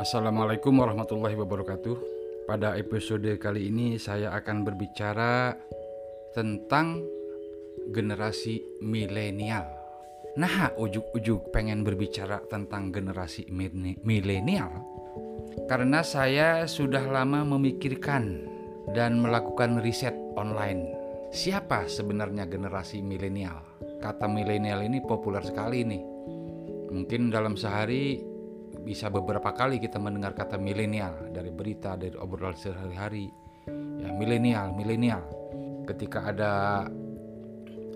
Assalamualaikum warahmatullahi wabarakatuh. Pada episode kali ini saya akan berbicara tentang generasi milenial. Nah, ujuk-ujuk pengen berbicara tentang generasi milenial karena saya sudah lama memikirkan dan melakukan riset online. Siapa sebenarnya generasi milenial? Kata milenial ini populer sekali nih. Mungkin dalam sehari bisa beberapa kali kita mendengar kata milenial dari berita dari obrolan sehari-hari. Ya milenial milenial. Ketika ada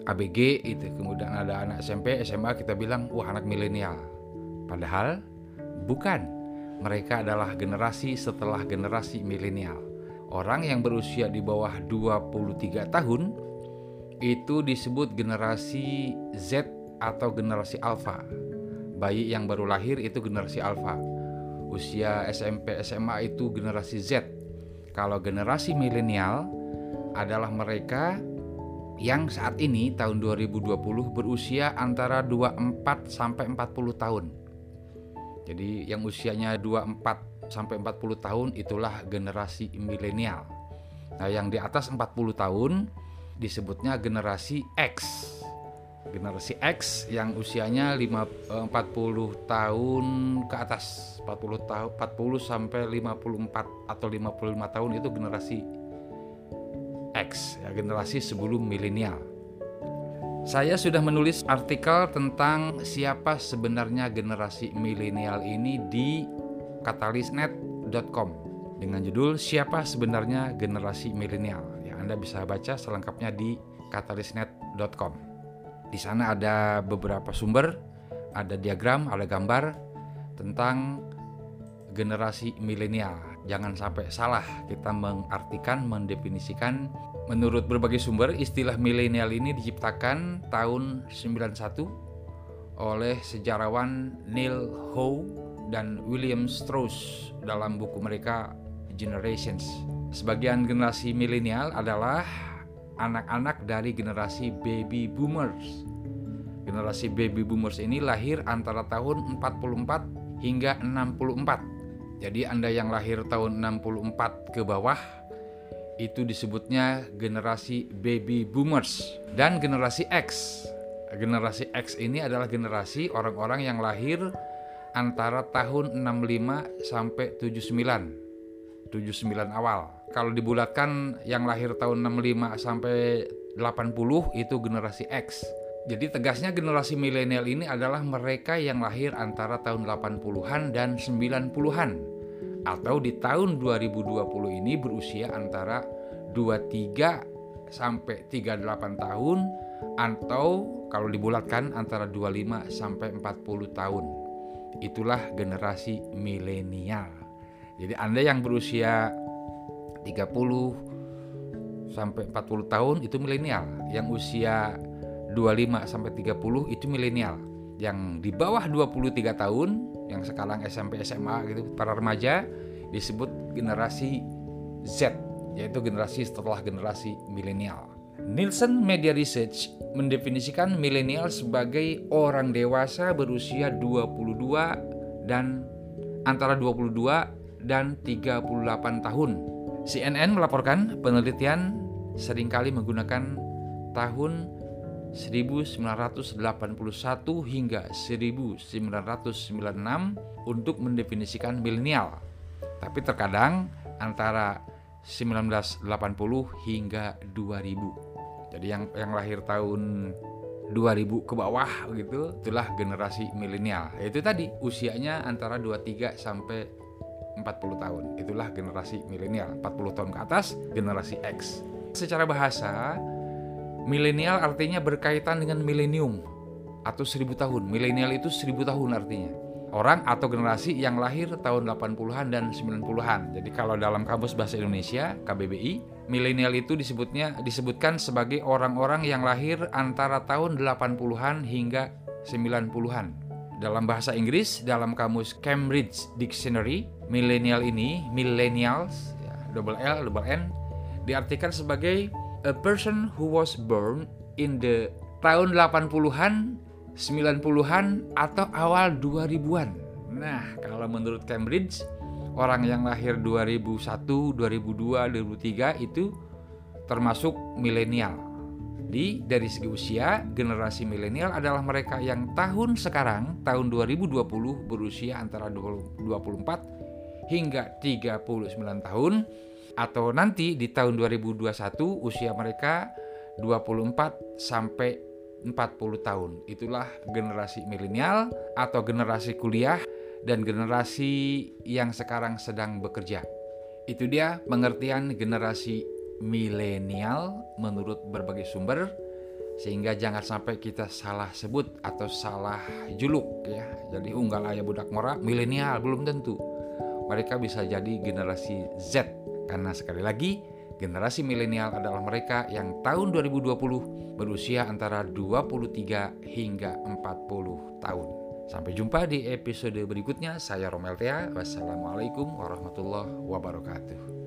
ABG itu kemudian ada anak SMP SMA kita bilang wah anak milenial. Padahal bukan. Mereka adalah generasi setelah generasi milenial. Orang yang berusia di bawah 23 tahun itu disebut generasi Z atau generasi alpha bayi yang baru lahir itu generasi alpha. Usia SMP SMA itu generasi Z. Kalau generasi milenial adalah mereka yang saat ini tahun 2020 berusia antara 24 sampai 40 tahun. Jadi yang usianya 24 sampai 40 tahun itulah generasi milenial. Nah, yang di atas 40 tahun disebutnya generasi X generasi X yang usianya 5, 40 eh, tahun ke atas. 40 tahun 40 sampai 54 atau 55 tahun itu generasi X ya generasi sebelum milenial. Saya sudah menulis artikel tentang siapa sebenarnya generasi milenial ini di katalisnet.com dengan judul siapa sebenarnya generasi milenial. Ya Anda bisa baca selengkapnya di katalisnet.com di sana ada beberapa sumber, ada diagram, ada gambar tentang generasi milenial. Jangan sampai salah kita mengartikan, mendefinisikan. Menurut berbagai sumber, istilah milenial ini diciptakan tahun 91 oleh sejarawan Neil Howe dan William Strauss dalam buku mereka Generations. Sebagian generasi milenial adalah anak-anak dari generasi baby boomers. Generasi baby boomers ini lahir antara tahun 44 hingga 64. Jadi Anda yang lahir tahun 64 ke bawah itu disebutnya generasi baby boomers dan generasi X. Generasi X ini adalah generasi orang-orang yang lahir antara tahun 65 sampai 79. 79 awal. Kalau dibulatkan yang lahir tahun 65 sampai 80 itu generasi X. Jadi tegasnya generasi milenial ini adalah mereka yang lahir antara tahun 80-an dan 90-an. Atau di tahun 2020 ini berusia antara 23 sampai 38 tahun atau kalau dibulatkan antara 25 sampai 40 tahun. Itulah generasi milenial. Jadi Anda yang berusia 30 sampai 40 tahun itu milenial, yang usia 25 sampai 30 itu milenial. Yang di bawah 23 tahun, yang sekarang SMP SMA gitu, para remaja disebut generasi Z, yaitu generasi setelah generasi milenial. Nielsen Media Research mendefinisikan milenial sebagai orang dewasa berusia 22 dan antara 22 dan 38 tahun. CNN melaporkan penelitian sering kali menggunakan tahun 1981 hingga 1996 untuk mendefinisikan milenial. Tapi terkadang antara 1980 hingga 2000. Jadi yang yang lahir tahun 2000 ke bawah gitu itulah generasi milenial. Itu tadi usianya antara 23 sampai 40 tahun. Itulah generasi milenial. 40 tahun ke atas generasi X. Secara bahasa, milenial artinya berkaitan dengan milenium atau 1000 tahun. Milenial itu 1000 tahun artinya. Orang atau generasi yang lahir tahun 80-an dan 90-an. Jadi kalau dalam kamus bahasa Indonesia KBBI, milenial itu disebutnya disebutkan sebagai orang-orang yang lahir antara tahun 80-an hingga 90-an. Dalam bahasa Inggris, dalam kamus Cambridge Dictionary, milenial ini, millennials, ya, double L, double N, diartikan sebagai a person who was born in the tahun 80-an, 90-an, atau awal 2000-an. Nah, kalau menurut Cambridge, orang yang lahir 2001, 2002, 2003 itu termasuk milenial. Di dari segi usia, generasi milenial adalah mereka yang tahun sekarang, tahun 2020 berusia antara 24 hingga 39 tahun atau nanti di tahun 2021 usia mereka 24 sampai 40 tahun. Itulah generasi milenial atau generasi kuliah dan generasi yang sekarang sedang bekerja. Itu dia pengertian generasi milenial menurut berbagai sumber sehingga jangan sampai kita salah sebut atau salah juluk ya. Jadi unggal ayah budak mora milenial belum tentu. Mereka bisa jadi generasi Z karena sekali lagi generasi milenial adalah mereka yang tahun 2020 berusia antara 23 hingga 40 tahun. Sampai jumpa di episode berikutnya. Saya Romel Tea. Wassalamualaikum warahmatullahi wabarakatuh.